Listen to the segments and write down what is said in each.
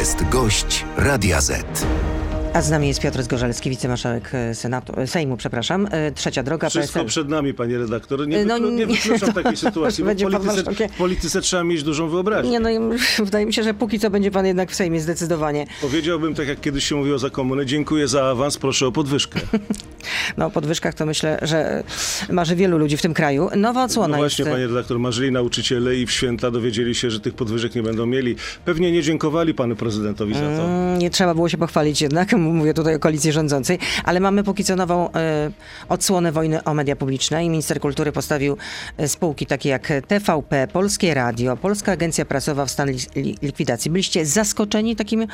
jest gość Radia Z. A z nami jest Piotr Zgorzelski, wicemarszałek e, Senatu, e, Sejmu, przepraszam. E, Trzecia droga, Wszystko PSL. przed nami, panie redaktor. Nie, No, wyklu- nie wykluczam takiej sytuacji, bo będzie pan polityce, marszałkiem. w polityce trzeba mieć dużą wyobraźnię. Nie, no wydaje mi się, że póki co będzie pan jednak w Sejmie, zdecydowanie. Powiedziałbym, tak jak kiedyś się mówiło za komuny, dziękuję za awans, proszę o podwyżkę. No o podwyżkach to myślę, że marzy wielu ludzi w tym kraju. Nowa No odsłona właśnie, jest... panie redaktor, marzyli nauczyciele i w święta dowiedzieli się, że tych podwyżek nie będą mieli. Pewnie nie dziękowali panu prezydentowi za to. Mm, Nie trzeba było się pochwalić jednak, mówię tutaj o koalicji rządzącej, ale mamy póki co nową e, odsłonę wojny o media publiczne i minister kultury postawił e, spółki takie jak TVP, Polskie Radio, Polska Agencja Prasowa w stan li, li, likwidacji. Byliście zaskoczeni takim e,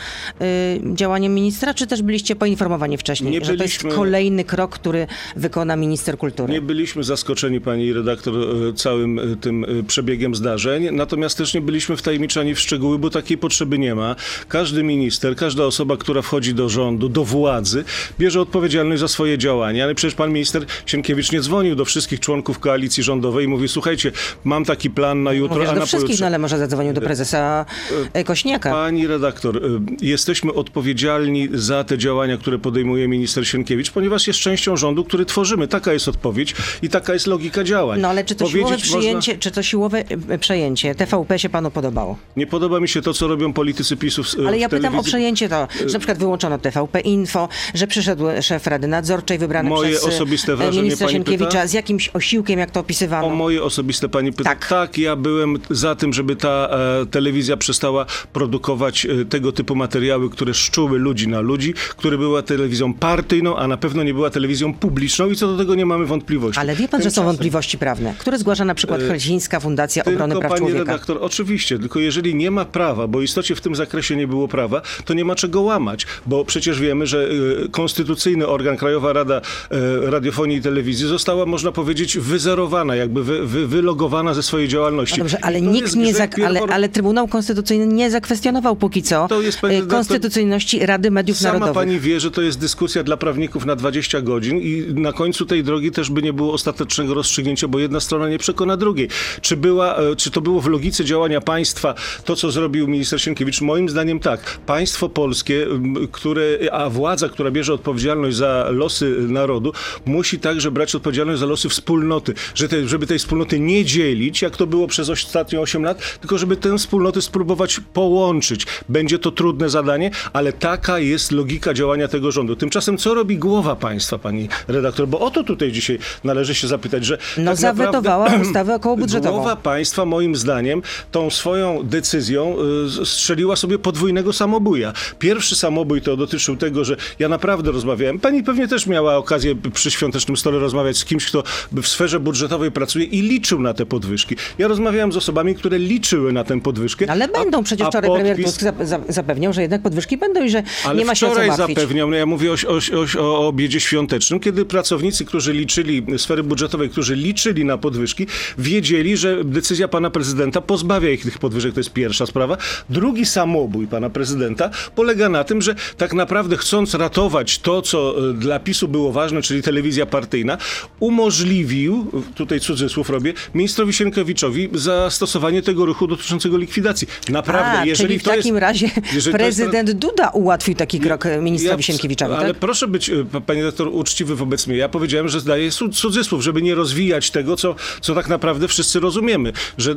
działaniem ministra, czy też byliście poinformowani wcześniej, Nie że to jest byliśmy- kolejny krok, który wykona minister kultury? Nie byliśmy zaskoczeni, pani redaktor, całym tym przebiegiem zdarzeń, natomiast też nie byliśmy wtajemniczani w szczegóły, bo takiej potrzeby nie ma. Każdy minister, każda osoba, która wchodzi do rządu, do władzy, bierze odpowiedzialność za swoje działania, ale przecież pan minister Sienkiewicz nie dzwonił do wszystkich członków koalicji rządowej i mówi, słuchajcie, mam taki plan na jutro, a do na wszystkich, no ale może zadzwonił do prezesa e, Kośniaka. Pani redaktor, y, jesteśmy odpowiedzialni za te działania, które podejmuje minister Sienkiewicz, ponieważ jest częścią rządu, który tworzymy. Taka jest odpowiedź i taka jest logika działań. No ale czy to Powiedzieć siłowe można- przyjęcie, czy to siłowe e, przejęcie TVP się panu podobało? Nie podoba mi się to, co robią politycy PiSu w, Ale ja pytam o przejęcie to, że na przykład wyłączono TVP Info, że przyszedł szef Rady Nadzorczej wybrany Moje przez e, osobiste wrażenie ministra Sienkiewicza pyta? z jakimś osiłkiem, jak to opisywano. O moje osobiste pani pyta. Tak. Tak. ja byłem za tym, żeby ta e, telewizja przestała produkować e, tego typu materiały, które szczuły ludzi na ludzi, które była telewizją partyjną, a na pewno nie była telewizją publiczną i co do tego nie mamy wątpliwości. Ale wie pan, że są Tymczasem- wątpliwości prawne, które zgłasza na przykład Helsińska Fundacja Obrony Tylko, Praw pani Człowieka. redaktor, oczywiście, tylko jeżeli nie ma prawa, bo istocie w tym zakresie nie było prawa, to nie ma czego łamać, bo przecież wiemy, że y, konstytucyjny organ, Krajowa Rada y, Radiofonii i Telewizji została, można powiedzieć, wyzerowana, jakby wy, wy, wylogowana ze swojej działalności. No dobrze, ale nikt nie, zak- ale, ale Trybunał Konstytucyjny nie zakwestionował póki co redaktor, konstytucyjności Rady Mediów Sama Narodowych. pani wie, że to jest dyskusja dla prawników na 20 godzin i na końcu tej drogi też by nie było ostatecznego rozstrzygnięcia, bo jedna strona nie przekona drugiej. Czy, była, e, czy to było w logice działania państwa to, co zrobił minister Sienkiewicz? Moim zdaniem tak. Państwo polskie, które, a władza, która bierze odpowiedzialność za losy narodu, musi także brać odpowiedzialność za losy wspólnoty, że te, żeby tej wspólnoty nie dzielić, jak to było przez ostatnie 8 lat, tylko żeby tę wspólnotę spróbować połączyć. Będzie to trudne zadanie, ale taka jest logika działania tego rządu. Tymczasem co robi głowa państwa, pani redaktor? Bo o to tutaj dzisiaj należy się zapytać, że No tak zawetowała naprawdę, ustawę okołobudżetową. Głowa państwa moim zdaniem tą swoją decyzją y, strzeliła sobie podwójnego samobuja. Pierwszy samobój to dotyczył tego, że ja naprawdę rozmawiałem, pani pewnie też miała okazję przy świątecznym stole rozmawiać z kimś, kto w sferze budżetowej pracuje i liczył na te podwyżki. Ja rozmawiałem z osobami, które liczyły na tę podwyżkę. Ale będą, a- przecież wczoraj premier podpis- Tusk za, za, zapewniał, że jednak podwyżki będą i że ale nie ma się wczoraj zapewniał, no ja mówię o, o, o, o obiedzie świątecznym, kiedy pracownicy, którzy liczyli, sfery budżetowej, którzy liczyli na podwyżki, wiedzieli, że decyzja pana prezydenta pozbawia ich tych podwyżek. To jest pierwsza sprawa. Drugi samobój pana prezydenta polega na tym, że tak naprawdę chcąc ratować to, co e, dla PiSu było ważne, czyli telewizja partyjna, umożliwił, tutaj cudzysłów robię, ministrowi Sienkiewiczowi zastosowanie tego ruchu dotyczącego likwidacji. Naprawdę, A, jeżeli czyli w to takim jest, razie to jest- prezydent Duda ułatwił taki krok ministrowi ja- Sienkiewiczowi, Ale tak? proszę być, e, pa- panie doktor, uczciwy wobec mnie. Ja powiedziałem, że zdaję cu- cudzysłów, żeby nie rozwijać tego, co, co tak naprawdę wszyscy rozumiemy. Że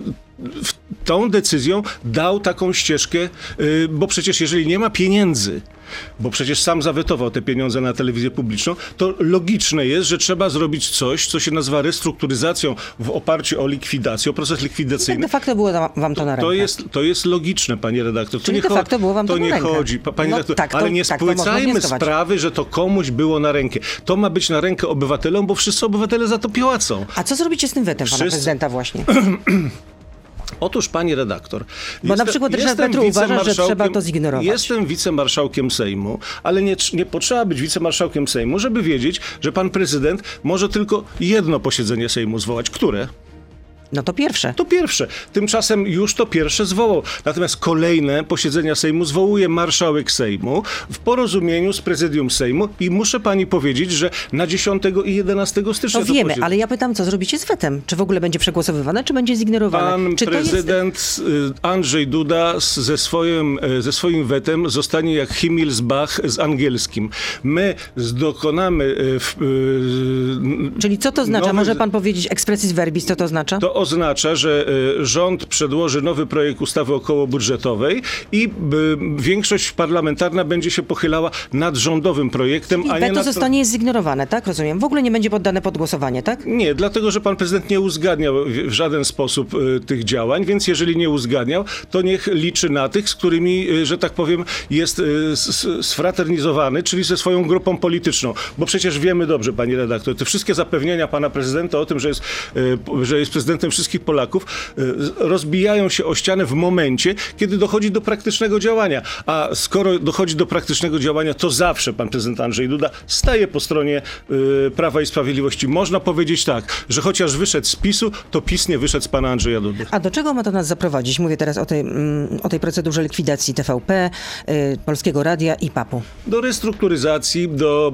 w, tą decyzją dał taką ścieżkę, y, bo przecież jeżeli nie ma pieniędzy, bo przecież sam zawetował te pieniądze na telewizję publiczną, to logiczne jest, że trzeba zrobić coś, co się nazywa restrukturyzacją w oparciu o likwidację, o proces Tak likwidacyjny. de facto było wam to na rękę. To jest, to jest logiczne, panie redaktor. To Czyli nie de facto było wam to to na nie rękę. chodzi, pa- panie No redaktor, tak, to- ale nie tak spłycajmy sprawy, że to komuś było na rękę. To ma być na rękę obywatelom, bo wszyscy obywatele za to płacą. A co zrobicie z tym wetem pana Wszyscy- prezydenta właśnie? Otóż, pani redaktor. Bo na przykład Ryszard jestem Petru uważa, że trzeba to zignorować. Jestem wicemarszałkiem Sejmu, ale nie, nie potrzeba być wicemarszałkiem Sejmu, żeby wiedzieć, że pan prezydent może tylko jedno posiedzenie Sejmu zwołać. Które? No to pierwsze. To pierwsze. Tymczasem już to pierwsze zwołał. Natomiast kolejne posiedzenia Sejmu zwołuje marszałek Sejmu w porozumieniu z prezydium Sejmu i muszę pani powiedzieć, że na 10 i 11 stycznia To wiemy, ale ja pytam, co zrobicie z wetem? Czy w ogóle będzie przegłosowywane, czy będzie zignorowane? Pan czy to jest... prezydent y, Andrzej Duda z- ze swoim, e, ze swoim wetem zostanie jak Himmelsbach z angielskim. My dokonamy... e, w- y, Czyli co to nowych- Może pan powiedzieć expressis verbis, co to oznacza? To oznacza, że y, rząd przedłoży nowy projekt ustawy okołobudżetowej i y, większość parlamentarna będzie się pochylała nad rządowym projektem, I a nie nad... zostanie zignorowane, tak? Rozumiem. W ogóle nie będzie poddane pod głosowanie, tak? Nie, dlatego, że pan prezydent nie uzgadniał w- żaden sposób y, tych działań, więc jeżeli nie uzgadniał, to niech liczy na tych, z którymi, że tak powiem, jest sfraternizowany, czyli ze swoją grupą polityczną. Bo przecież wiemy dobrze, pani redaktor, te wszystkie zapewnienia pana prezydenta o tym, że jest, że jest prezydentem wszystkich Polaków, z- rozbijają się o ścianę w momencie, kiedy dochodzi do praktycznego działania. A skoro dochodzi do praktycznego działania, to zawsze pan prezydent Andrzej Duda staje po stronie y, Prawa i Sprawiedliwości. Można powiedzieć tak, że chociaż wyszedł z PiSu, to PiS nie wyszedł z pana Andrzeja Dudy. A do czego ma to nas zaprowadzić? Mówię teraz o tej, mm, o tej procedurze likwidacji TVP, y, Polskiego Radia i PAP-u. Do restrukturyzacji, do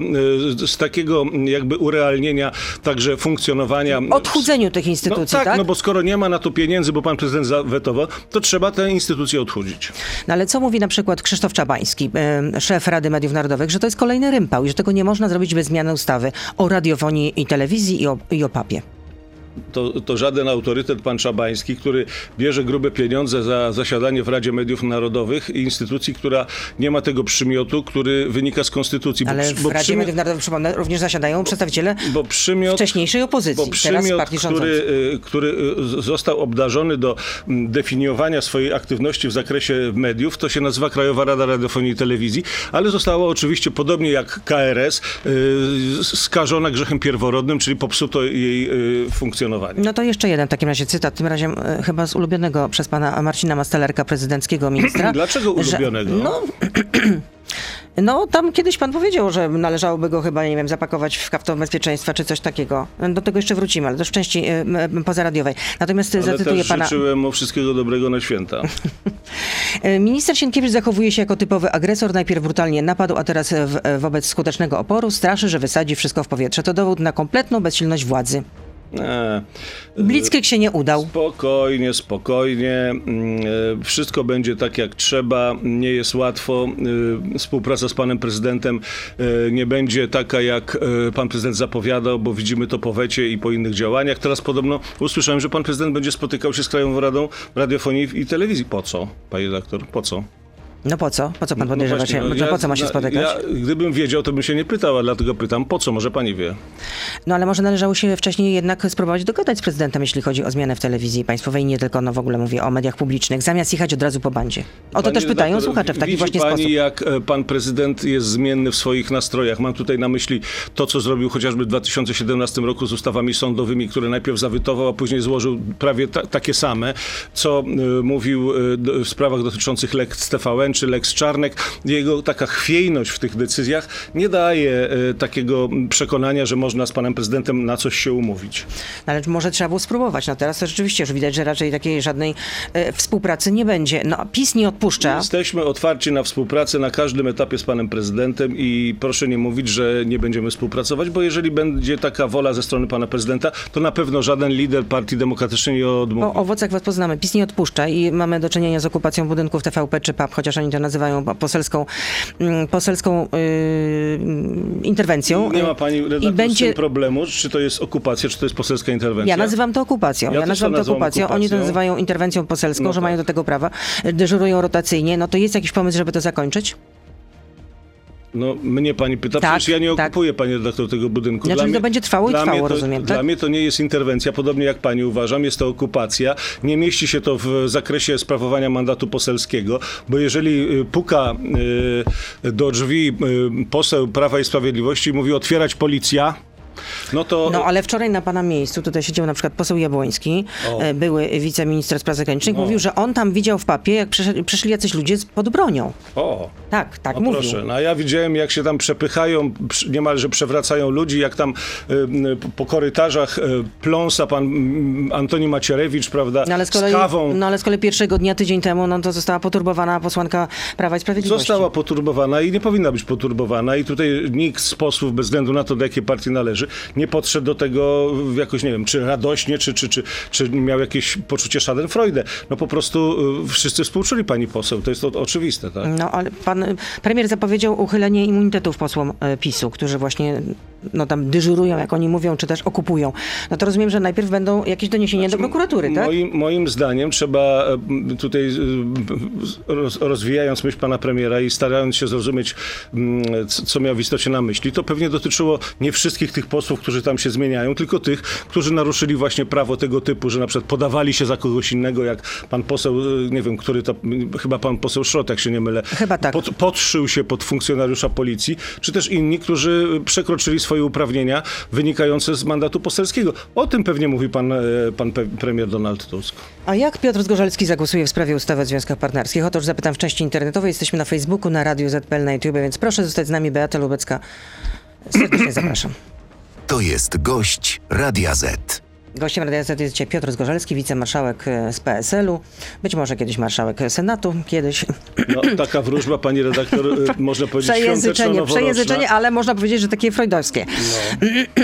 y, z takiego jakby urealnienia także funkcjonowania. Odchudzeniu tych No instytucji, tak, tak? no bo skoro nie ma na to pieniędzy, bo pan prezydent zawetował, to trzeba te instytucje odchudzić. No ale co mówi na przykład Krzysztof Czabański, szef Rady Mediów Narodowych, że to jest kolejny rympał i że tego nie można zrobić bez zmiany ustawy o radiofonii i telewizji i o, i o papie. To, to żaden autorytet pan Czabański, który bierze grube pieniądze za zasiadanie w Radzie Mediów Narodowych i instytucji, która nie ma tego przymiotu, który wynika z konstytucji. Bo Ale przy- w bo Radzie przymiot- Mediów Narodowych, przypomnę, również zasiadają przedstawiciele bo przymiot, wcześniejszej opozycji, bo teraz przymiot, który, y, który y, został obdarzony do mm, definiowania swojej aktywności w zakresie mediów, to się nazywa Krajowa Rada Radiofonii i Telewizji, ale została oczywiście, podobnie jak KRS, y, skażona grzechem pierworodnym, czyli popsuto jej y, funkcjonowanie. No to jeszcze jeden w takim razie cytat, tym razem e, chyba z ulubionego przez pana Marcina Mastelerka, prezydenckiego ministra. Dlaczego że- ulubionego? No, no tam kiedyś pan powiedział, że należałoby go chyba, nie wiem, zapakować w kapto bezpieczeństwa czy coś takiego. Do tego jeszcze wrócimy, ale też w części e, m, pozaradiowej. Natomiast e, Ale zacytuję też pana. życzyłem mu wszystkiego dobrego na święta. Minister Sienkiewicz zachowuje się jako typowy agresor. Najpierw brutalnie napadł, a teraz w, wobec skutecznego oporu straszy, że wysadzi wszystko w powietrze. To dowód na kompletną bezsilność władzy. E, Blitzkrieg się nie udał. Spokojnie, spokojnie. Mm, e, Wszystko będzie tak jak trzeba. Nie jest łatwo. E, Współpraca z panem prezydentem e, nie będzie taka, jak pan prezydent zapowiadał, bo widzimy to po wecie i po innych działaniach. Teraz podobno usłyszałem, że pan prezydent będzie spotykał się z Krajową Radą Radiofonii i Telewizji. Po co, panie redaktor? Po co? No po co? Po co pan podejrzewa właśnie, się? no to ja- po co ma się spotykać? Ja, gdybym wiedział, to bym się nie pytał, a dlatego pytam, po co? Może pani wie? No ale może należało się wcześniej jednak spróbować dogadać z prezydentem, jeśli chodzi o zmianę w telewizji państwowej, nie tylko, no w ogóle mówię o mediach publicznych, zamiast jechać od razu po bandzie. O to też pytają słuchacze w taki widzi właśnie pani, sposób. jak e, pan prezydent jest zmienny w swoich nastrojach. Mam tutaj na myśli to, co zrobił chociażby w 2017 roku z ustawami sądowymi, które najpierw zawytował, a później złożył prawie ta, takie same, co e, mówił d- w sprawach dotyczących Lex TVN czy Lex Czarnek. Jego taka chwiejność w tych decyzjach nie daje e, takiego przekonania, że można z panem prezydentem na coś się umówić. No, Ale może trzeba było spróbować. No teraz to rzeczywiście już widać, że raczej takiej żadnej e, współpracy nie będzie. No PiS nie odpuszcza. Jesteśmy otwarci na współpracę na każdym etapie z panem prezydentem i proszę nie mówić, że nie będziemy współpracować, bo jeżeli będzie taka wola ze strony pana prezydenta, to na pewno żaden lider Partii Demokratycznej nie odmówi. O owocach was poznamy. PiS nie odpuszcza i mamy do czynienia z okupacją budynków TVP czy PAP, chociaż oni to nazywają poselską, mm, poselską yy, interwencją. Nie ma pani redaktor I będzie... problemu, czy to jest okupacja, czy to jest poselska interwencja? Ja nazywam to okupacją. Ja Ja, nazywam to nazywam okupacją. Oni to okupacją. nazywają interwencją poselską, No że tak. mają do tego prawa. Dyżurują rotacyjnie. No to jest jakiś pomysł, żeby to zakończyć? No, mnie pani pyta, Tak, przecież ja nie tak. okupuję, pani redaktor, tego budynku. Znaczy, to będzie trwało i dla trwało, mnie to, rozumiem, Dla tak? mnie to nie jest interwencja, podobnie jak pani uważam, jest to okupacja. Nie mieści się to w zakresie sprawowania mandatu poselskiego, bo jeżeli y, puka y, do drzwi y, poseł Prawa i Sprawiedliwości i mówi otwierać policja, no to No ale wczoraj na pana miejscu tutaj siedział na przykład poseł Jabłoński, O. e, były wiceminister spraw zagranicznych, No. mówił, że on tam widział w papie, jak przyszli jacyś ludzie z- pod bronią. o, Tak, tak no mówił. proszę, no a ja widziałem jak się tam przepychają, niemalże przewracają ludzi, jak tam y, po korytarzach y, pląsa pan Antoni Macierewicz, prawda, No ale, z kolei, z kawą. no ale z kolei pierwszego dnia, tydzień temu, no to została poturbowana posłanka Prawa i Sprawiedliwości. Została poturbowana i nie powinna być poturbowana i tutaj nikt z posłów, bez względu na to, do jakiej partii należy, nie podszedł do tego jakoś, nie wiem, czy radośnie, czy, czy, czy, czy miał jakieś poczucie schadenfreude. No po prostu y, wszyscy współczuli pani poseł, to jest to oczywiste, tak? No ale pan y, premier zapowiedział uchylenie immunitetów posłom y, PiSu, którzy właśnie no tam dyżurują, jak oni mówią, czy też okupują. No to rozumiem, że najpierw będą jakieś doniesienia do prokuratury, tak? Moim, moim zdaniem trzeba tutaj, roz, rozwijając myśl pana premiera i starając się zrozumieć, mm, co miał w istocie na myśli, to pewnie dotyczyło nie wszystkich tych posłów, którzy tam się zmieniają, tylko tych, którzy naruszyli właśnie prawo tego typu, że na przykład podawali się za kogoś innego, jak pan poseł, e, nie wiem, który to, m, chyba pan poseł Szrot, jak się nie mylę, Chyba tak. pod, podszył się pod funkcjonariusza policji, czy też inni, którzy przekroczyli swoje uprawnienia wynikające z mandatu poselskiego. O tym pewnie mówi pan, e, pan premier Donald Tusk. A jak Piotr Zgorzelski zagłosuje w sprawie ustawy o związkach partnerskich? Otóż zapytam w części internetowej. Jesteśmy na Facebooku, na Radiu ZPL, na YouTube, więc proszę zostać z nami. Beata Lubecka. Serdecznie zapraszam. To jest gość Radia Z. Gościem Radia Z jest dzisiaj Piotr Zgorzelski, wicemarszałek e, z PSL-u. Być może kiedyś marszałek Senatu, kiedyś. No, taka wróżba, pani redaktor, e, można powiedzieć Przejęzyczenie, przejęzyczenie, ale można powiedzieć, że takie freudowskie.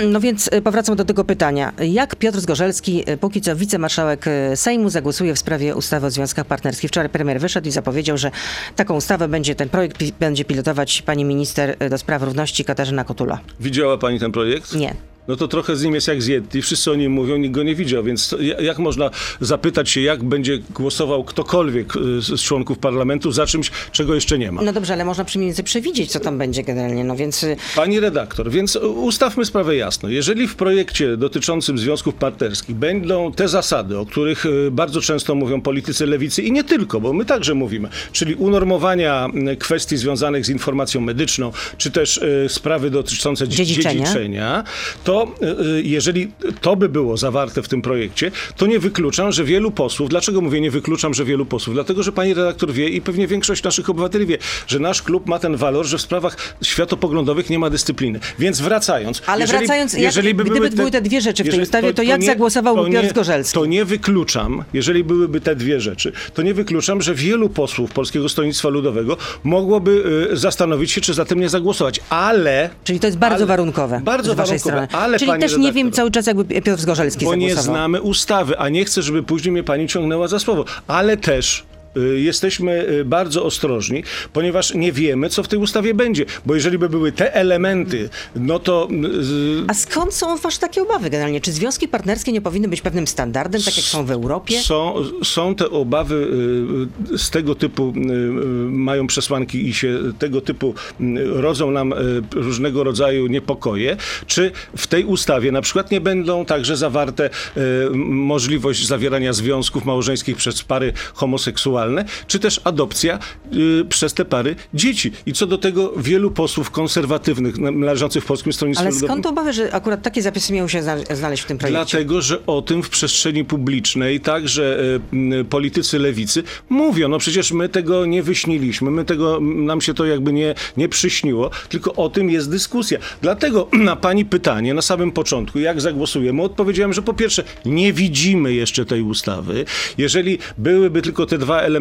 No. więc y, powracam do tego pytania. Jak Piotr Zgorzelski, póki co wicemarszałek Sejmu, zagłosuje w sprawie ustawy o związkach partnerskich? Wczoraj premier wyszedł i zapowiedział, że taką ustawę będzie, ten projekt pi- będzie pilotować pani minister do spraw równości Katarzyna Kotula. Widziała pani ten projekt? Nie. No to trochę z nim jest jak z Yeti. Wszyscy o nim mówią, nikt go nie widział, więc jak można zapytać się, jak będzie głosował ktokolwiek e, z członków parlamentu za czymś, czego jeszcze nie ma? No dobrze, ale można przynajmniej więcej przewidzieć, co tam będzie generalnie. No więc y, Pani redaktor, więc ustawmy sprawę jasno. Jeżeli w projekcie dotyczącym związków partnerskich będą te zasady, o których e, bardzo często mówią politycy lewicy i nie tylko, bo my także mówimy, czyli unormowania kwestii związanych z informacją medyczną, czy też sprawy dotyczące dzie- Dziedziczenia. dziedziczenia, to e, e, jeżeli to by było zawarte w tym projekcie, to nie wykluczam, że wielu posłów, dlaczego mówię nie wykluczam, że wielu posłów? Dlatego, że pani redaktor wie i pewnie większość naszych obywateli wie, że nasz klub ma ten walor, że w sprawach światopoglądowych nie ma dyscypliny. Więc wracając. Ale wracając, jak- by gdyby były te dwie rzeczy w tej ustawie, to jak zagłosowałby Piotr Zgorzelski? To nie wykluczam, jeżeli byłyby te dwie rzeczy, to nie wykluczam, że wielu posłów Polskiego Stronnictwa Ludowego mogłoby y, zastanowić się, czy za tym nie zagłosować. Ale czyli to jest bardzo Ale- warunkowe bardzo z waszej warunkowe, strony. Ale czyli też nie redaktor, wiem cały czas, jakby Piotr Zgorzelski bo nie znamy ustawy, a nie chcę, żeby później mnie pani ciągnęła za słowo. Ale też jesteśmy y, bardzo ostrożni, ponieważ nie wiemy, co w tej ustawie będzie. Bo jeżeli by były te elementy, no to y, A skąd są wasze takie obawy generalnie? Czy związki partnerskie nie powinny być pewnym standardem, tak jak są w Europie? Są, są te obawy y, z tego typu, y, y, mają przesłanki i się tego typu y, rodzą nam y, różnego rodzaju niepokoje. Czy w tej ustawie na przykład nie będą także zawarte y, możliwość zawierania związków małżeńskich przez pary homoseksualne, czy też adopcja y, przez te pary dzieci. I co do tego wielu posłów konserwatywnych na- należących w Polskim Stronnictwie Ale skąd obawy, że akurat takie zapisy miały się zna- znaleźć w tym projekcie? Dlatego, że o tym w przestrzeni publicznej także m, politycy lewicy mówią. No przecież my tego nie wyśniliśmy, my tego, nam się to jakby nie, nie przyśniło, tylko o tym jest dyskusja. Dlatego na pani pytanie na samym początku, jak zagłosujemy, odpowiedziałem, że po pierwsze nie widzimy jeszcze tej ustawy. Jeżeli byłyby tylko te dwa elementy,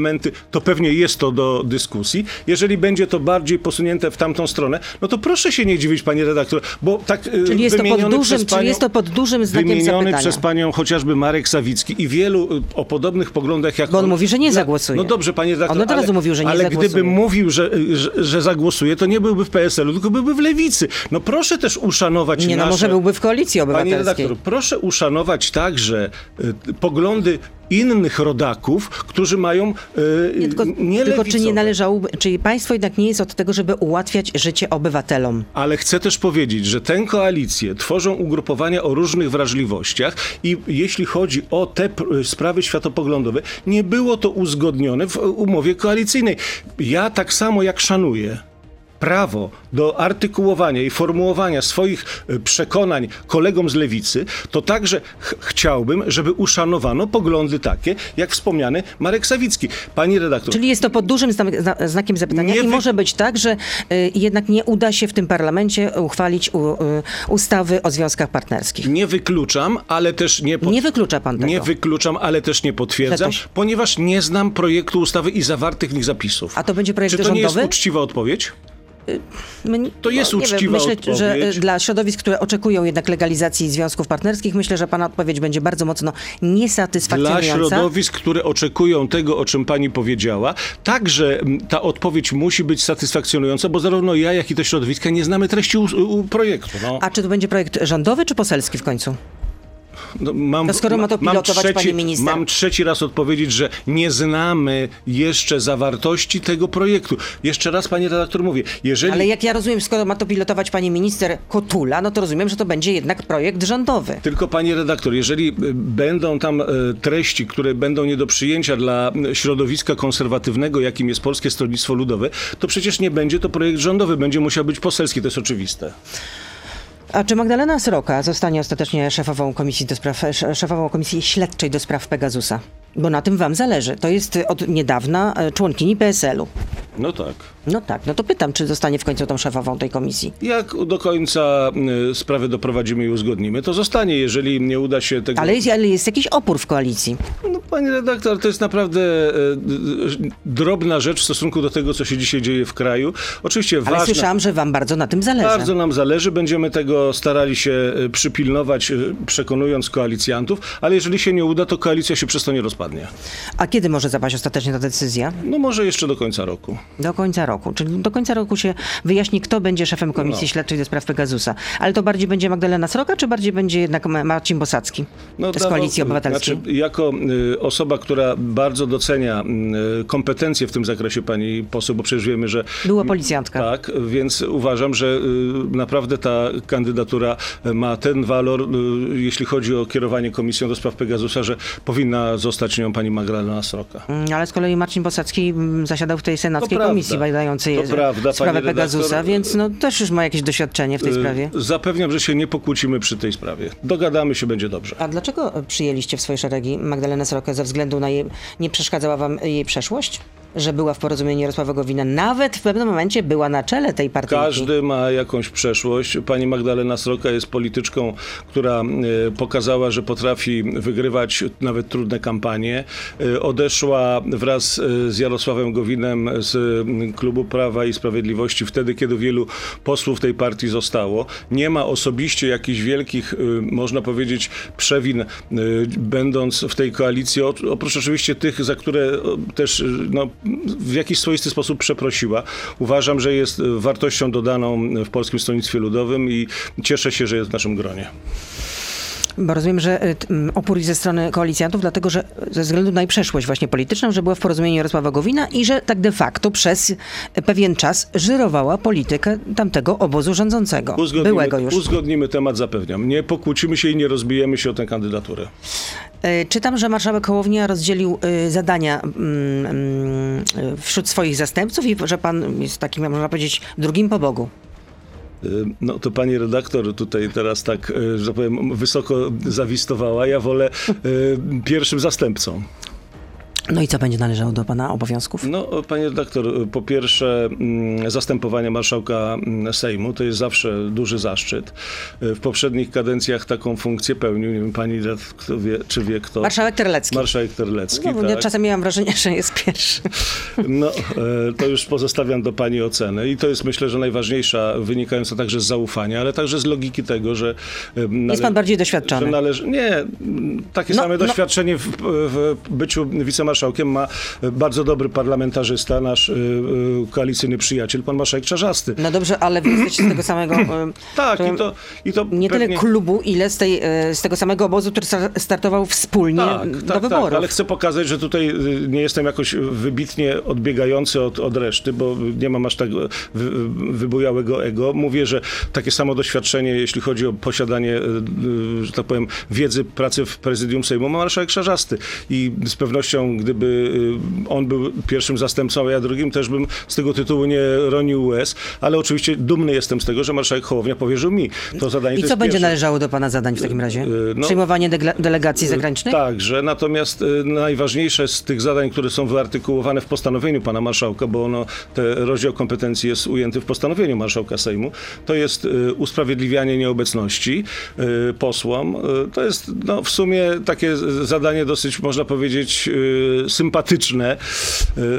to pewnie jest to do dyskusji. Jeżeli będzie to bardziej posunięte w tamtą stronę, no to proszę się nie dziwić, pani redaktor, bo tak e, Czyli jest to pod dużym, przez czyli panią- jest to pod dużym znakiem wymieniony zapytania. przez panią chociażby Marek Sawicki i wielu y, o podobnych poglądach jak Bo on on. mówi, że nie Dla- zagłosuje. No dobrze, panie redaktor, On od razu ale, mówił, że nie ale zagłosuje. gdyby mówił, że, że, że zagłosuje, to nie byłby w PSL-u, tylko byłby w Lewicy. No proszę też uszanować Nie, no nasze... może byłby w koalicji Panie obywatelskiej. redaktor, proszę uszanować także y, poglądy innych rodaków, którzy mają y, Nie, tylko, nie tylko czy nie lewicowe. należałoby, czy państwo jednak nie jest od tego, żeby ułatwiać życie obywatelom? Ale chcę też powiedzieć, że tę koalicję tworzą ugrupowania o różnych wrażliwościach i jeśli chodzi o te pr- sprawy światopoglądowe, nie było to uzgodnione w umowie koalicyjnej. Ja tak samo jak szanuję prawo do artykułowania i formułowania swoich e, przekonań kolegom z lewicy, to także ch- chciałbym, żeby uszanowano poglądy takie, jak wspomniany Marek Sawicki. Pani redaktor, Czyli jest to pod dużym zna- zna- znakiem zapytania i wy- może być tak, że y, jednak nie uda się w tym parlamencie uchwalić u, y, ustawy o związkach partnerskich. nie wykluczam, ale też nie... Nie wyklucza pan tego. Nie wykluczam, ale też nie potwierdzam, ponieważ nie znam projektu ustawy i zawartych w nich zapisów. A to będzie projekt Czy to nie jest rządowy? uczciwa odpowiedź? My- To jest no, uczciwa Myślę, że odpowiedź. y, dla środowisk, które oczekują jednak legalizacji związków partnerskich, myślę, że pana odpowiedź będzie bardzo mocno Dla niesatysfakcjonująca. środowisk, które oczekują tego, o czym pani powiedziała, także m, ta odpowiedź musi być satysfakcjonująca, bo zarówno ja, jak i te środowiska nie znamy treści u, u projektu. No. A czy to będzie projekt rządowy czy poselski w końcu? No, mam, To skoro ma to pilotować trzeci, pani minister. Mam trzeci raz odpowiedzieć, że nie znamy jeszcze zawartości tego projektu. Jeszcze raz, pani redaktor, mówię, jeżeli... Ale jak ja rozumiem, skoro ma to pilotować pani minister Kotula, no to rozumiem, że to będzie jednak projekt rządowy. Tylko pani redaktor, jeżeli y, będą tam y, treści, które będą nie do przyjęcia dla y, środowiska konserwatywnego, jakim jest Polskie Stronnictwo Ludowe, to przecież nie będzie to projekt rządowy, będzie musiał być poselski, to jest oczywiste. A czy Magdalena Sroka zostanie ostatecznie szefową komisji, do spraw, sz- szefową komisji śledczej do spraw Pegasusa? Bo na tym wam zależy. To jest od niedawna y, członkini PSL-u. No tak. No tak, no to pytam, czy zostanie w końcu tą szefową tej komisji. Jak do końca y, sprawę doprowadzimy i uzgodnimy, to zostanie, jeżeli nie uda się tego... Ale jest, ale jest jakiś opór w koalicji. No, pani redaktor, to jest naprawdę e, drobna rzecz w stosunku do tego, co się dzisiaj dzieje w kraju. Oczywiście Ale ważna... słyszałam, że wam bardzo na tym zależy. Bardzo nam zależy, będziemy tego starali się e, przypilnować, e, przekonując koalicjantów, ale jeżeli się nie uda, to koalicja się przez to nie rozpadnie. A kiedy może zapaść ostatecznie ta decyzja? No może jeszcze do końca roku. Do końca roku. Czyli do końca roku się wyjaśni, kto będzie szefem Komisji No. Śledczej do spraw Pegasusa. Ale to bardziej będzie Magdalena Sroka, czy bardziej będzie jednak Ma- Marcin Bosacki z dawał- Koalicji Obywatelskiej? Znaczy, jako y, osoba, która bardzo docenia y, kompetencje w tym zakresie pani poseł, bo przecież wiemy, że... Była policjantka. Tak, więc uważam, że y, naprawdę ta kandydatura ma ten walor, y, jeśli chodzi o kierowanie Komisją do spraw Pegasusa, że powinna zostać nią pani Magdalena Sroka. Mm, Ale z kolei Marcin Bosacki mm, zasiadał w tej senackiej prawda. komisji badającej To prawda, sprawę Pegasusa, więc no, też już ma jakieś doświadczenie w tej sprawie. Y, Zapewniam, że się nie pokłócimy przy tej sprawie. Dogadamy się, będzie dobrze. A dlaczego przyjęliście w swoje szeregi Magdalenę Srokę ze względu na jej... Nie przeszkadzała wam jej przeszłość? Że była w porozumieniu Jarosława Gowina, nawet w pewnym momencie była na czele tej partii. Każdy ma jakąś przeszłość. Pani Magdalena Sroka jest polityczką, która e, pokazała, że potrafi wygrywać nawet trudne kampanie. E, Odeszła wraz e, z Jarosławem Gowinem z klubu Prawa i Sprawiedliwości wtedy, kiedy wielu posłów tej partii zostało. Nie ma osobiście jakichś wielkich, można powiedzieć, przewin, będąc w tej koalicji, oprócz oczywiście tych, za które też no, w jakiś swoisty sposób przeprosiła. Uważam, że jest wartością dodaną w Polskim Stronnictwie Ludowym i cieszę się, że jest w naszym gronie. Bo rozumiem, że y, t- m, opór ze strony koalicjantów, dlatego że ze względu na jej przeszłość właśnie polityczną, że była w porozumieniu Jarosława Gowina i że tak de facto przez y, pewien czas żyrowała politykę tamtego obozu rządzącego. Byłego już. uzgodnimy temat, zapewniam. Nie pokłócimy się i nie rozbijemy się o tę kandydaturę. Y, Czytam, że marszałek Hołownia rozdzielił y, zadania mm, mm, y, wśród swoich zastępców i że pan jest takim, można powiedzieć, drugim po Bogu. No to pani redaktor tutaj teraz tak, że powiem, wysoko zawistowała. Ja wolę pierwszym zastępcą. No i co będzie należało do pana obowiązków? No, panie redaktor, po pierwsze mm, zastępowanie marszałka mm, Sejmu to jest zawsze duży zaszczyt. W poprzednich kadencjach taką funkcję pełnił, nie wiem, pani redaktor wie, czy wie kto. Marszałek Terlecki. Marszałek Terlecki, No, tak. czasem miałam wrażenie, że jest pierwszy. No, e, to już pozostawiam do pani oceny i to jest myślę, że najważniejsza, wynikająca także z zaufania, ale także z logiki tego, że... e, nale- pan bardziej doświadczony. Należy, nie, takie No, same no. doświadczenie w, w byciu wicemarszałkiem ma bardzo dobry parlamentarzysta, nasz e, e, koalicyjny przyjaciel, pan marszałek Czarzasty. No dobrze, ale wy jesteście z tego samego... Tak, i to, i to Nie pewnie... tyle klubu, ile z, tej, z tego samego obozu, który sta- startował wspólnie Tak, do tak, wyborów. tak, ale chcę pokazać, że tutaj nie jestem jakoś wybitnie odbiegający od, od reszty, bo nie mam aż tak wy, wybujałego ego. Mówię, że takie samo doświadczenie, jeśli chodzi o posiadanie, że tak powiem, wiedzy pracy w prezydium Sejmu, ma marszałek Szarzasty. I z pewnością, gdyby y, on był pierwszym zastępcą, a ja drugim, też bym z tego tytułu nie ronił łez, ale oczywiście dumny jestem z tego, że marszałek Hołownia powierzył mi to zadanie. I co będzie pierwsze. należało do pana zadań w takim razie? y, no- Przyjmowanie delegacji zagranicznych? Także, natomiast y, najważniejsze z tych zadań, które są wyartykułowane w postanowieniu pana marszałka, bo ono, te rozdział kompetencji jest ujęty w postanowieniu marszałka Sejmu, to jest y, usprawiedliwianie nieobecności y, posłom. Y, To jest no, w sumie takie zadanie dosyć, można powiedzieć, y, sympatyczne.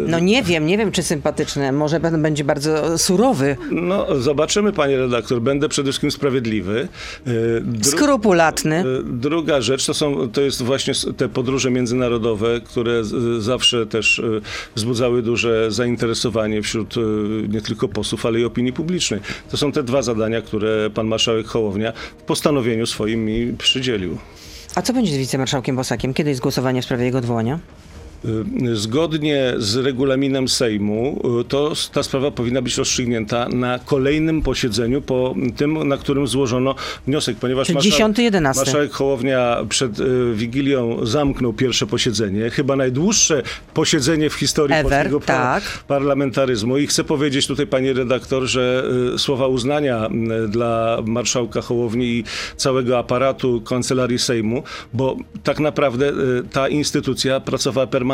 No nie wiem, nie wiem czy sympatyczne. Może będzie bardzo surowy, No, zobaczymy, panie redaktor. Będę przede wszystkim sprawiedliwy. Y, dru- skrupulatny. E, Druga rzecz to, są, to jest właśnie te podróże międzynarodowe, które zawsze też e, wzbudzały duże zainteresowanie wśród e, nie tylko posłów, ale i opinii publicznej. To są te dwa zadania, które pan marszałek Hołownia w postanowieniu swoim mi przydzielił. A co będzie z wicemarszałkiem Bosakiem? Kiedy jest głosowanie w sprawie jego odwołania? Y, Zgodnie z regulaminem Sejmu y, to ta sprawa powinna być rozstrzygnięta na kolejnym posiedzeniu po tym, na którym złożono wniosek, ponieważ Czyli marszał- 10, 11. marszałek Hołownia przed y, Wigilią zamknął pierwsze posiedzenie, chyba najdłuższe posiedzenie w historii Ever, polskiego tak. parlamentaryzmu i chcę powiedzieć tutaj pani redaktor, że słowa uznania dla marszałka Hołowni i całego aparatu Kancelarii Sejmu, bo tak naprawdę ta instytucja pracowała permanentnie.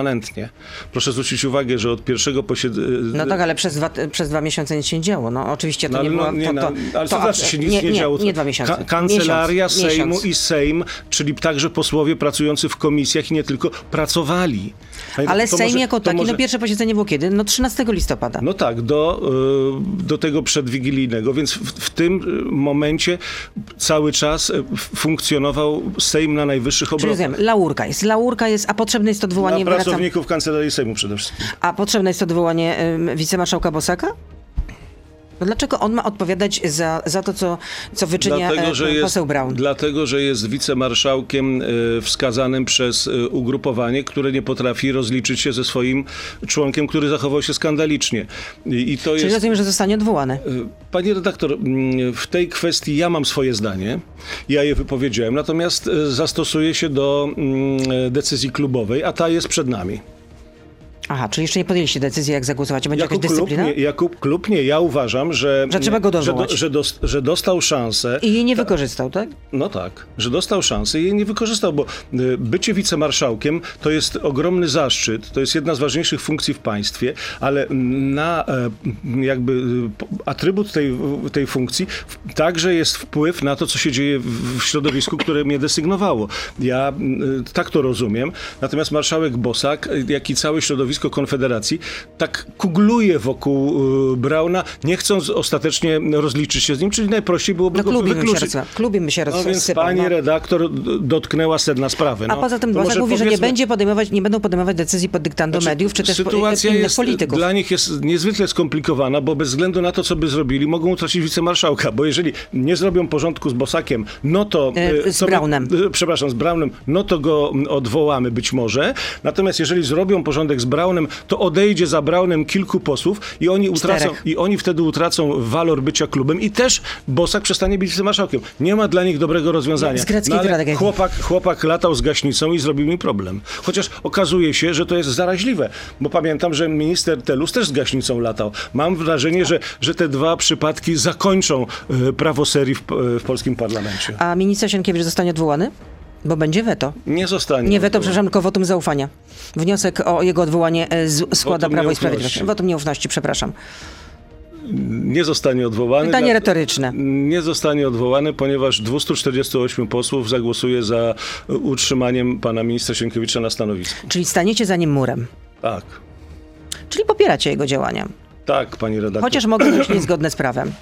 Proszę zwrócić uwagę, że od pierwszego posiedzenia... No tak, ale przez dwa, przez dwa miesiące nic się nie działo. No oczywiście to No, nie było... no, nie, to, no, to, ale co to- znaczy się nic nie, nie, działo? Nie, dwa miesiące. Ka- kancelaria Miesiąc, Sejmu miesiąc. i Sejm, czyli także posłowie pracujący w komisjach i nie tylko, pracowali. Panie- Ale Sejm może- jako taki, może- no pierwsze posiedzenie było kiedy? No 13 listopada. No tak, do, y, do tego przedwigilijnego, więc w, w tym y, momencie cały czas y, funkcjonował Sejm na najwyższych Czyli obrotach. rozumiem, laurka jest. Laurka jest, a potrzebne jest to odwołanie, Dla wracam, pracowników Kancelarii Sejmu przede wszystkim. a potrzebne jest to odwołanie ym, wicemarszałka Bosaka? No dlaczego on ma odpowiadać za, za to, co, co wyczynia Dlatego e, że, jest, poseł Braun? dlatego, że jest wicemarszałkiem y, wskazanym przez y, ugrupowanie, które nie potrafi rozliczyć się ze swoim członkiem, który zachował się skandalicznie. I, to Czyli jest... rozumiem, że zostanie odwołany. Panie redaktor, mm, w tej kwestii ja mam swoje zdanie, ja je wypowiedziałem, natomiast zastosuję się do mm, decyzji klubowej, a ta jest przed nami. Aha, czyli jeszcze nie podjęliście decyzji, jak zagłosować. Będzie Jako jakaś klub, dyscyplina? nie, jako klub nie, ja uważam, że... Że trzeba go że, dowołać. do, że, dos, że dostał szansę. I jej nie wykorzystał, tak? No tak, że dostał szansę i jej nie wykorzystał, bo y, bycie wicemarszałkiem to jest ogromny zaszczyt, to jest jedna z ważniejszych funkcji w państwie, ale na e, jakby atrybut tej, tej funkcji także jest wpływ na to, co się dzieje w, środowisku, które mnie desygnowało. Ja y, tak to rozumiem, natomiast marszałek Bosak, jak i całe środowisko Konfederacji, tak kugluje wokół y, Brauna, nie chcąc ostatecznie rozliczyć się z nim, czyli najprościej byłoby No go się wykluczyć. rozsypał. Klubie bym się No więc pani no. redaktor dotknęła sedna sprawy. A No, poza tym może mówi, że nie, powiedzmy- będzie podejmować, nie będą podejmować decyzji pod dyktando Znaczy, mediów, czy też sytuacja innych jest, polityków. dla nich jest niezwykle skomplikowana, bo bez względu na to, co by zrobili, mogą utracić wicemarszałka, bo jeżeli nie zrobią porządku z Bosakiem, no to... E, e, z Braunem. e, Przepraszam, z Braunem, no to go odwołamy być może. Natomiast jeżeli zrobią porządek z Braunem, to odejdzie za Braunem kilku posłów i oni utracą, Czterech. i oni wtedy utracą walor bycia klubem i też Bosak przestanie być wicemarszałkiem. Nie ma dla nich dobrego rozwiązania. Z greckiej no, ale chłopak, chłopak latał z gaśnicą i zrobił mi problem. Chociaż okazuje się, że to jest zaraźliwe, bo pamiętam, że minister Telus też z gaśnicą latał. Mam wrażenie, że, że te dwa przypadki zakończą e, prawo serii w, w polskim parlamencie. A minister Sienkiewicz zostanie odwołany? Bo będzie weto. Nie zostanie. Nie weto, przepraszam, tylko wotum zaufania. Wniosek o jego odwołanie e, z, składa Wotum Prawo i. Sprawiedliwość. Wotum nieufności, przepraszam. Nie zostanie odwołany. Pytanie retoryczne. Nie zostanie odwołany, ponieważ 248 posłów zagłosuje za utrzymaniem pana ministra Sienkiewicza na stanowisku. Czyli staniecie za nim murem. Tak. Czyli popieracie jego działania. Tak, pani redaktor. Chociaż mogą być niezgodne z prawem.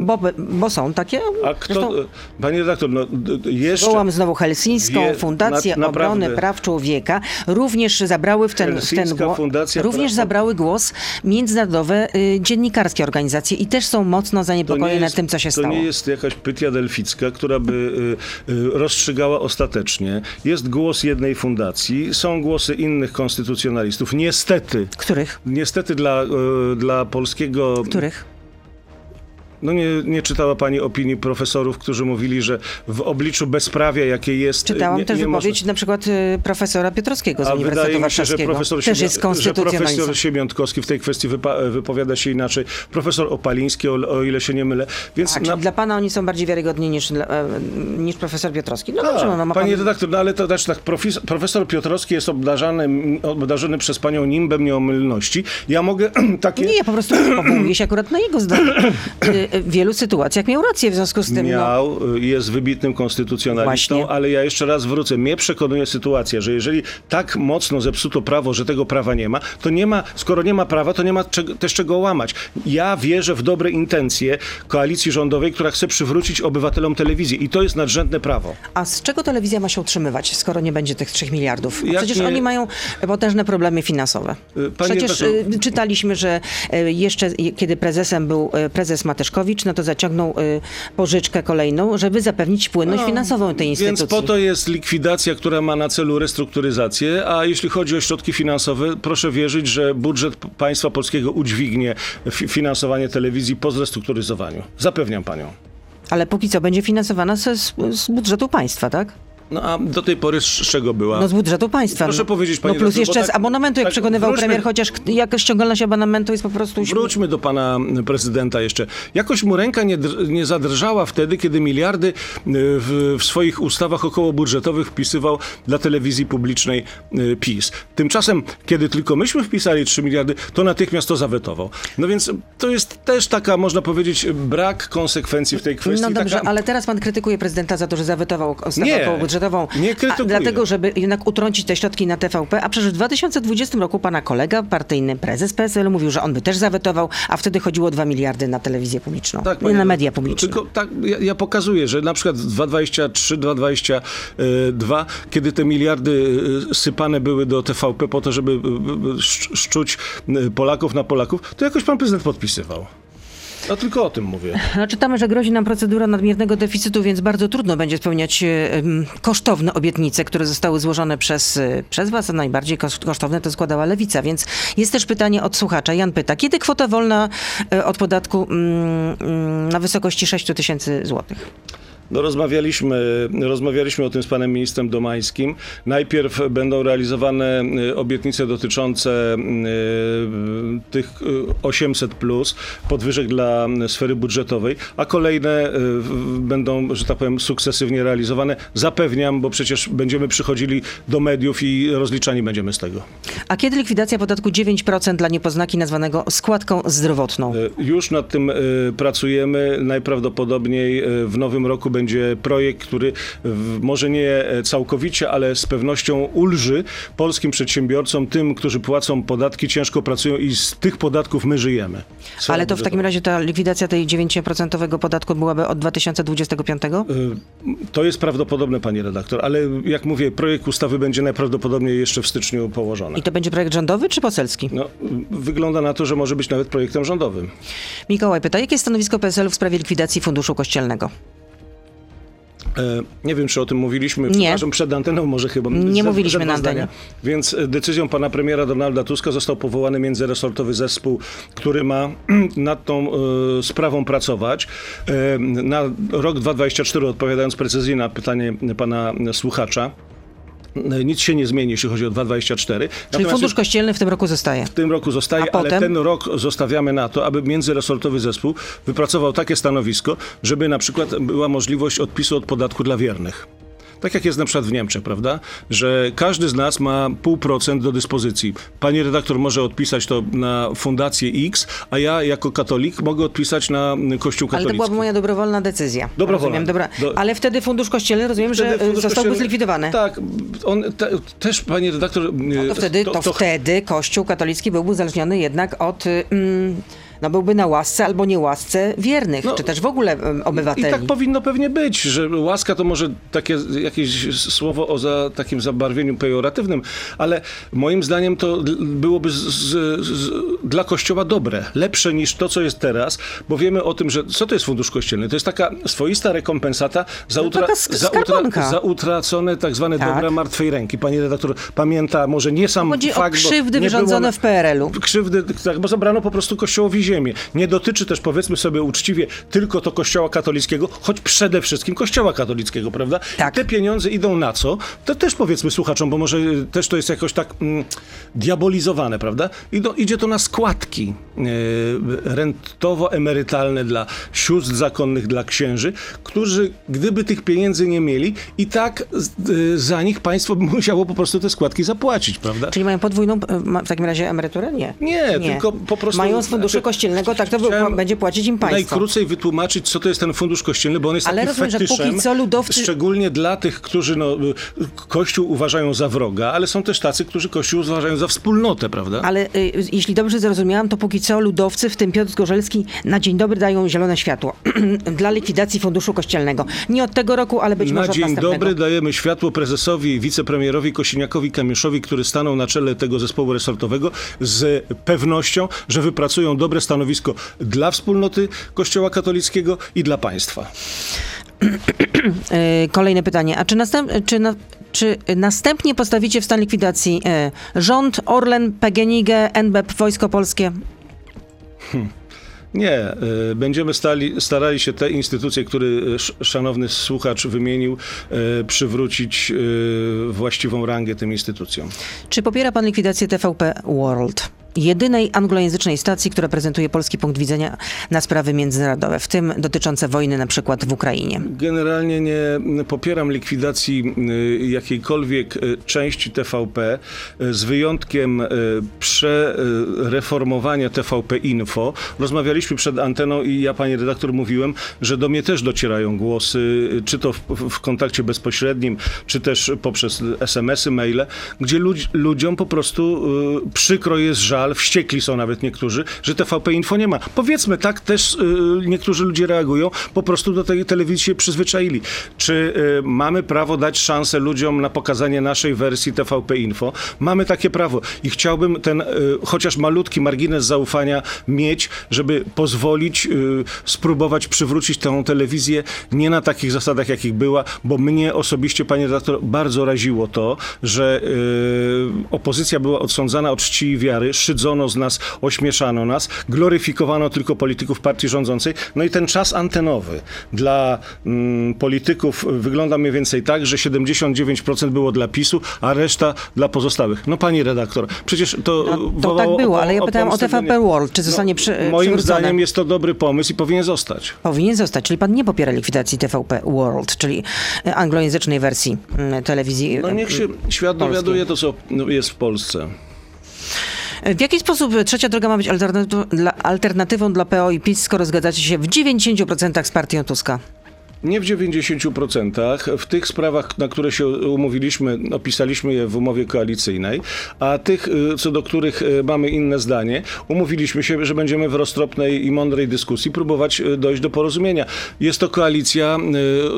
Bo, bo są takie. A kto, Zresztą panie redaktor, no jeszcze... Wołam znowu Helsińską Je- Fundację na- Obrony. Praw Człowieka. Również zabrały w ten, w ten głos. Również Praw- zabrały głos międzynarodowe y, dziennikarskie organizacje i też są mocno zaniepokojone tym, co się to stało. nie jest jakaś pytia delficka, która by y, y, rozstrzygała ostatecznie. Jest głos jednej fundacji, są głosy innych konstytucjonalistów. Niestety, Których? niestety dla, y, dla polskiego... Których? No nie, nie czytała pani opinii profesorów, którzy mówili, że w obliczu bezprawia, jakie jest... Czytałam nie, też nie wypowiedź można... na przykład y, profesora Piotrowskiego z A Uniwersytetu mi się, że Warszawskiego. profesor, też jest Siemią- że konstytucjonalistą. profesor Siemiątkowski w tej kwestii wypowiada się inaczej. Profesor Opaliński, o, o ile się nie mylę. Więc A, czyli na, dla pana oni są bardziej wiarygodni niż, e, niż profesor Piotrowski. No Tak, dobrze, no, ma Panie pan... redaktor, no ale to znaczy tak, profes- profesor Piotrowski jest obdarzany, obdarzony przez panią nimbem nieomylności. Ja mogę takie... Nie, ja po prostu powołuję się akurat na jego zdanie. W wielu sytuacjach miał rację w związku z tym. No, Miał, y, jest wybitnym konstytucjonalistą, Właśnie. ale ja jeszcze raz wrócę. Mnie przekonuje sytuacja, że jeżeli tak mocno zepsuto prawo, że tego prawa nie ma, to nie ma, skoro nie ma prawa, to nie ma czego, też czego łamać. Ja wierzę w dobre intencje koalicji rządowej, która chce przywrócić obywatelom telewizję i to jest nadrzędne prawo. a z czego telewizja ma się utrzymywać, skoro nie będzie tych 3 miliardów? A przecież nie- oni mają potężne problemy finansowe. Panie Przecież y, czytaliśmy, że y, jeszcze kiedy prezesem był prezes Mateszkowicz, no to zaciągnął y, pożyczkę kolejną, żeby zapewnić płynność finansową tej instytucji. Więc po to jest likwidacja, która ma na celu restrukturyzację, a jeśli chodzi o środki finansowe, proszę wierzyć, że budżet państwa polskiego udźwignie fi- finansowanie telewizji po zrestrukturyzowaniu. Zapewniam panią. Ale póki co będzie finansowana z, z budżetu państwa, tak? No a do tej pory z czego była? No z budżetu państwa. Proszę no. powiedzieć, No pani plus jeszcze bo z tak- abonamentu, jak tak przekonywał wróćmy- premier, chociaż k- jak ściągalność abonamentu jest po prostu... Wróćmy do pana prezydenta jeszcze. Jakoś mu ręka nie, nie zadrżała wtedy, kiedy miliardy y, w, w swoich ustawach okołobudżetowych wpisywał dla telewizji publicznej y, PiS. Tymczasem, kiedy tylko myśmy wpisali 3 miliardy, to natychmiast to zawetował. No więc to jest też taka, można powiedzieć, brak konsekwencji w tej kwestii. No dobrze, taka... ale teraz pan krytykuje prezydenta za to, że zawetował ustawę Nie, nie krytykuję. Dlatego, żeby jednak utrącić te środki na TVP, a przecież w 2020 roku pana kolega, partyjny prezes PSL mówił, że on by też zawetował, a wtedy chodziło o 2 miliardy na telewizję publiczną, Tak, nie na media publiczne. Tylko tak, ja, ja pokazuję, że na przykład 2,23, 2,22, kiedy te miliardy y, sypane były do TVP po to, żeby y, y, szcz- szczuć Polaków na Polaków, to jakoś pan prezydent podpisywał. No tylko o tym mówię. No, czytamy, że grozi nam procedura nadmiernego deficytu, więc bardzo trudno będzie spełniać e, kosztowne obietnice, które zostały złożone przez, e, przez was, a najbardziej koszt- kosztowne to składała Lewica. Więc jest też pytanie od słuchacza. Jan pyta, kiedy kwota wolna e, od podatku mm, mm, na wysokości 6 tysięcy złotych? No rozmawialiśmy, rozmawialiśmy o tym z panem ministrem Domańskim. Najpierw będą realizowane y, obietnice dotyczące y, tych y, 800 plus podwyżek dla y, sfery budżetowej, a kolejne y, będą, że tak powiem, sukcesywnie realizowane. Zapewniam, bo przecież będziemy przychodzili do mediów i rozliczani będziemy z tego. A kiedy likwidacja podatku 9% dla niepoznaki nazwanego składką zdrowotną? Y, Już nad tym y, pracujemy. Najprawdopodobniej y, w nowym roku będzie projekt, który w- może nie e, całkowicie, ale z pewnością ulży polskim przedsiębiorcom, tym, którzy płacą podatki, ciężko pracują i z tych podatków my żyjemy. Sfera Ale to w takim razie ta likwidacja tej 9% podatku byłaby od 2025? Y, To jest prawdopodobne, pani redaktor, ale jak mówię, projekt ustawy będzie najprawdopodobniej jeszcze w styczniu położony. I to będzie projekt rządowy czy poselski? No, wygląda na to, że może być nawet projektem rządowym. Mikołaj pyta, jakie jest stanowisko PSL w sprawie likwidacji Funduszu Kościelnego? E, Nie wiem, czy o tym mówiliśmy, Nie. przepraszam, przed anteną może chyba. Nie mówiliśmy na antenie. Więc e, decyzją pana premiera Donalda Tuska został powołany międzyresortowy zespół, który ma nad tą e, sprawą pracować. E, na rok 2024, odpowiadając precyzyjnie na pytanie pana słuchacza, nic się nie zmieni, jeśli chodzi o 2024. Czyli Natomiast Fundusz Kościelny w tym roku zostaje. w tym roku zostaje, A ale potem? ten rok zostawiamy na to, aby międzyresortowy zespół wypracował takie stanowisko, żeby na przykład była możliwość odpisu od podatku dla wiernych. Tak jak jest na przykład w Niemczech, prawda? Że każdy z nas ma pół procent do dyspozycji. Pani redaktor może odpisać to na fundację X, a ja jako katolik mogę odpisać na Kościół Ale to katolicki. była moja dobrowolna decyzja. Dobrowolna. Rozumiem, dobra. Do- Ale wtedy Fundusz Kościelny, rozumiem, Wtedy że zostałby Kościelny- zlikwidowany. Tak, on te, też, pani redaktor... No to wtedy, to, wtedy Kościół katolicki byłby uzależniony jednak od... Mm, no byłby na łasce albo nie łasce wiernych, No, czy też w ogóle obywateli. I tak powinno pewnie być, że łaska to może takie jakieś słowo o za, takim zabarwieniu pejoratywnym, ale moim zdaniem to byłoby z, z, z, dla Kościoła dobre, lepsze niż to, co jest teraz, bo wiemy o tym, że co to jest Fundusz Kościelny? To jest taka swoista rekompensata za, No utra, za, skarbonka. za utracone tak zwane Tak. dobra martwej ręki. Pani redaktor pamięta może nie sam Chodzi fakt, o krzywdy wyrządzone było w PRL-u. Krzywdy, tak, bo zabrano po prostu Kościołowi ziemię. Nie dotyczy też, powiedzmy sobie uczciwie, tylko to kościoła katolickiego, choć przede wszystkim kościoła katolickiego, prawda? Tak. Te pieniądze idą na co? To też powiedzmy słuchaczom, bo może y, też to jest jakoś tak mm, diabolizowane, prawda? Idą, idzie to na składki y, rentowo-emerytalne dla sióstr zakonnych, dla księży, którzy gdyby tych pieniędzy nie mieli i tak y, za nich państwo by musiało po prostu te składki zapłacić, prawda? Czyli mają podwójną e, w takim razie emeryturę? Nie. Nie, tylko po prostu- Mają z funduszu znaczy, kościelnego, tak to Chciałem będzie płacić im państwo. Najkrócej wytłumaczyć, co to jest ten fundusz kościelny, bo on jest Ale takim rozumiem, że fetyszem, póki co ludowcy- szczególnie dla tych, którzy no, y, Kościół uważają za wroga, ale są też tacy, którzy Kościół uważają za wspólnotę, prawda? Ale y, jeśli dobrze zrozumiałam, to póki co ludowcy, w tym Piotr Zgorzelski, na dzień dobry dają zielone światło dla likwidacji funduszu kościelnego. Nie od tego roku, ale być Na może od dzień dobry dajemy światło prezesowi wicepremierowi Kosiniakowi-Kamyszowi, który stanął na czele tego zespołu resortowego z pewnością, że wypracują dobre stanowisko dla wspólnoty Kościoła katolickiego i dla państwa. Y, Kolejne pytanie. A czy, następ, czy, na, czy następnie postawicie w stan likwidacji y, rząd, Orlen, PGNiG, NBP, Wojsko Polskie? Nie, y, będziemy stali, starali się te instytucje, które sz- szanowny słuchacz wymienił, przywrócić właściwą rangę tym instytucjom. Czy popiera pan likwidację TVP World? Jedynej anglojęzycznej stacji, która prezentuje polski punkt widzenia na sprawy międzynarodowe, w tym dotyczące wojny na przykład w Ukrainie. Generalnie nie popieram likwidacji y, jakiejkolwiek y, części TVP, y, z wyjątkiem przereformowania TVP Info. Rozmawialiśmy przed anteną i ja, pani redaktor, mówiłem, że do mnie też docierają głosy, czy to w, w kontakcie bezpośrednim, czy też poprzez SMS-y, maile, gdzie ludzi, ludziom po prostu przykro jest żal, wściekli są nawet niektórzy, że TVP Info nie ma. Powiedzmy, tak też y, niektórzy ludzie reagują, po prostu do tej telewizji się przyzwyczaili. Czy y, mamy prawo dać szansę ludziom na pokazanie naszej wersji TVP Info? Mamy takie prawo i chciałbym ten y, chociaż malutki margines zaufania mieć, żeby pozwolić y, spróbować przywrócić tę telewizję nie na takich zasadach, jakich była, bo mnie osobiście, panie redaktor, bardzo raziło to, że y, opozycja była odsądzana od czci i wiary, szydzono z nas, ośmieszano nas, gloryfikowano tylko polityków partii rządzącej. No i ten czas antenowy dla mm, polityków wygląda mniej więcej tak, że 79% było dla PiSu, a reszta dla pozostałych. No pani redaktor, przecież to No, to tak było, o- ale ja pytałam o TVP nie- World, czy zostanie przy, No, Moim przywrócone? zdaniem jest to dobry pomysł i powinien zostać. Powinien zostać, czyli pan nie popiera likwidacji TVP World, czyli e, anglojęzycznej wersji mm, telewizji. No niech się świat dowiaduje to, co no, jest w Polsce. W jaki sposób trzecia droga ma być alternatywą dla, alternatywą dla PO i PiS, skoro zgadzacie się w 90% z partią Tuska? Nie w 90%. W tych sprawach, na które się umówiliśmy, opisaliśmy je w umowie koalicyjnej, a tych, y, co do których y, mamy inne zdanie, umówiliśmy się, że będziemy w roztropnej i mądrej dyskusji próbować y, dojść do porozumienia. Jest to koalicja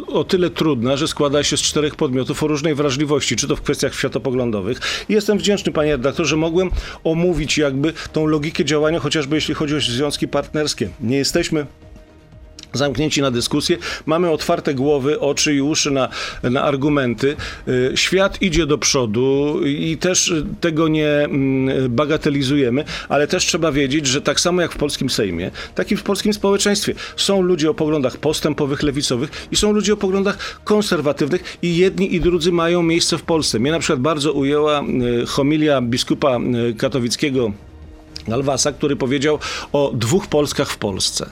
o tyle trudna, że składa się z czterech podmiotów o różnej wrażliwości, czy to w kwestiach światopoglądowych. Jestem wdzięczny, panie redaktor, że mogłem omówić jakby tą logikę działania, chociażby jeśli chodzi o związki partnerskie. Nie jesteśmy zamknięci na dyskusję, mamy otwarte głowy, oczy i uszy na, na argumenty. Y, Świat idzie do przodu i też tego nie mm, bagatelizujemy, ale też trzeba wiedzieć, że tak samo jak w polskim Sejmie, tak i w polskim społeczeństwie są ludzie o poglądach postępowych, lewicowych i są ludzie o poglądach konserwatywnych i jedni i drudzy mają miejsce w Polsce. Mnie na przykład bardzo ujęła y, homilia biskupa y, katowickiego Galwasa, który powiedział o dwóch Polskach w Polsce.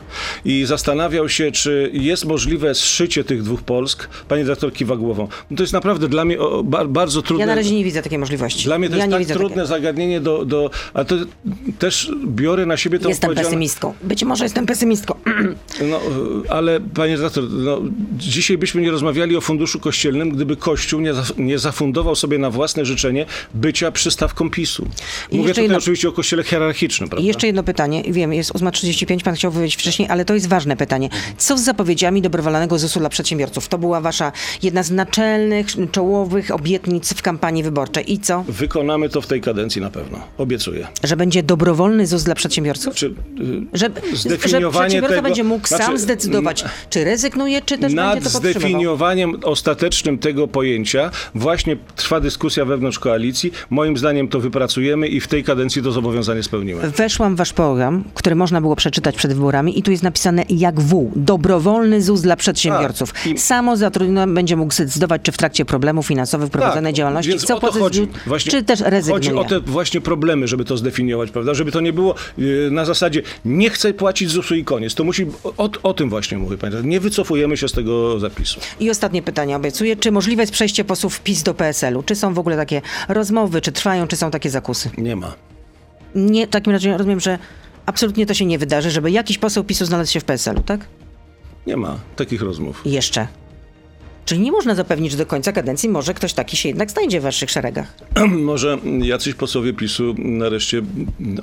I zastanawiał się, czy jest możliwe zszycie tych dwóch Polsk. Pani dyrektor kiwa głową. No to jest naprawdę dla mnie o, ba, bardzo trudne. Ja na razie nie widzę takiej możliwości. Dla mnie to ja jest tak trudne zagadnienie do, do... A to też biorę na siebie tę Jestem odpowiedzialność- pesymistką. Być może jestem pesymistką. no, ale panie redaktor, no, dzisiaj byśmy nie rozmawiali o funduszu kościelnym, gdyby Kościół nie, za, nie zafundował sobie na własne życzenie bycia przystawką PiSu. Mówię tutaj jedno- oczywiście o kościele hierarchicznym, prawda? I jeszcze jedno pytanie. Wiem, jest 8.35, pan chciał powiedzieć wcześniej, ale to jest ważne pytanie. Co z zapowiedziami dobrowolnego ZUS-u dla przedsiębiorców? To była wasza jedna z naczelnych, czołowych obietnic w kampanii wyborczej. I co? Wykonamy to w tej kadencji na pewno. Obiecuję. Że będzie dobrowolny ZUS dla przedsiębiorców? Czy, y, Że, że przedsiębiorca tego- będzie mógł znaczy, sam zdecydować, czy rezygnuje, czy też nad będzie to podtrzymywał. zdefiniowaniem ostatecznym tego pojęcia właśnie trwa dyskusja wewnątrz koalicji. Moim zdaniem to wypracujemy i w tej kadencji to zobowiązanie spełnimy. Weszłam w wasz program, który można było przeczytać przed wyborami i tu jest napisane jak W. Dobrowolny ZUS dla przedsiębiorców. Tak, i- Samo zatrudniony będzie mógł zdecydować, czy w trakcie problemów finansowych prowadzonej działalności Tak, więc chce o to chodzi. Właśnie czy też rezygnuje. Chodzi o te właśnie problemy, żeby to zdefiniować, prawda? Żeby to nie było yy, na zasadzie nie chcę płacić ZUS-u i koniec. To musi, o, o tym właśnie mówię, pamiętaj. Nie wycofujemy się z tego zapisu. I ostatnie pytanie obiecuję. Czy możliwe jest przejście posłów PiS do PSL-u? Czy są w ogóle takie rozmowy, czy trwają, czy są takie zakusy? Nie ma. Nie, w takim razie rozumiem, że absolutnie to się nie wydarzy, żeby jakiś poseł PiSu znalazł się w PSL-u, tak? Nie ma takich rozmów. Jeszcze. Czyli nie można zapewnić, że do końca kadencji może ktoś taki się jednak znajdzie w waszych szeregach. Może jacyś posłowie PiSu nareszcie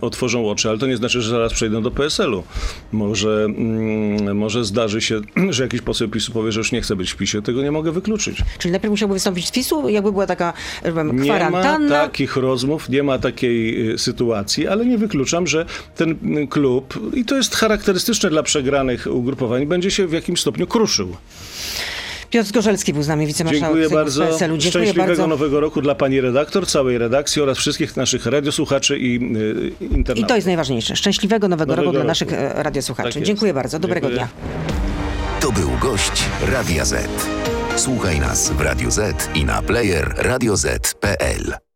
otworzą oczy, ale to nie znaczy, że zaraz przejdą do PSL-u. Może, mm, może zdarzy się, że jakiś poseł PiSu powie, że już nie chce być w PiSie. Tego nie mogę wykluczyć. Czyli najpierw musiałby wystąpić z PiSu, jakby była taka powiem, Nie ma kwarantanna. takich rozmów, nie ma takiej y, sytuacji, ale nie wykluczam, że ten y, klub, i to jest charakterystyczne dla przegranych ugrupowań, będzie się w jakimś stopniu kruszył. Piotr Zgorzelski był z nami, wicemarszałek Dziękuję bardzo. PSL-u. Dziękuję Szczęśliwego bardzo. nowego roku dla pani redaktor, całej redakcji oraz wszystkich naszych radiosłuchaczy i y, internautów. I to jest najważniejsze. Szczęśliwego nowego, Nowego roku dla roku. naszych e, radiosłuchaczy. Tak. Dziękuję bardzo. Dobrego Dziękuję. dnia. To był gość Radia Z. Słuchaj nas w Radio Z i na player radioz.pl.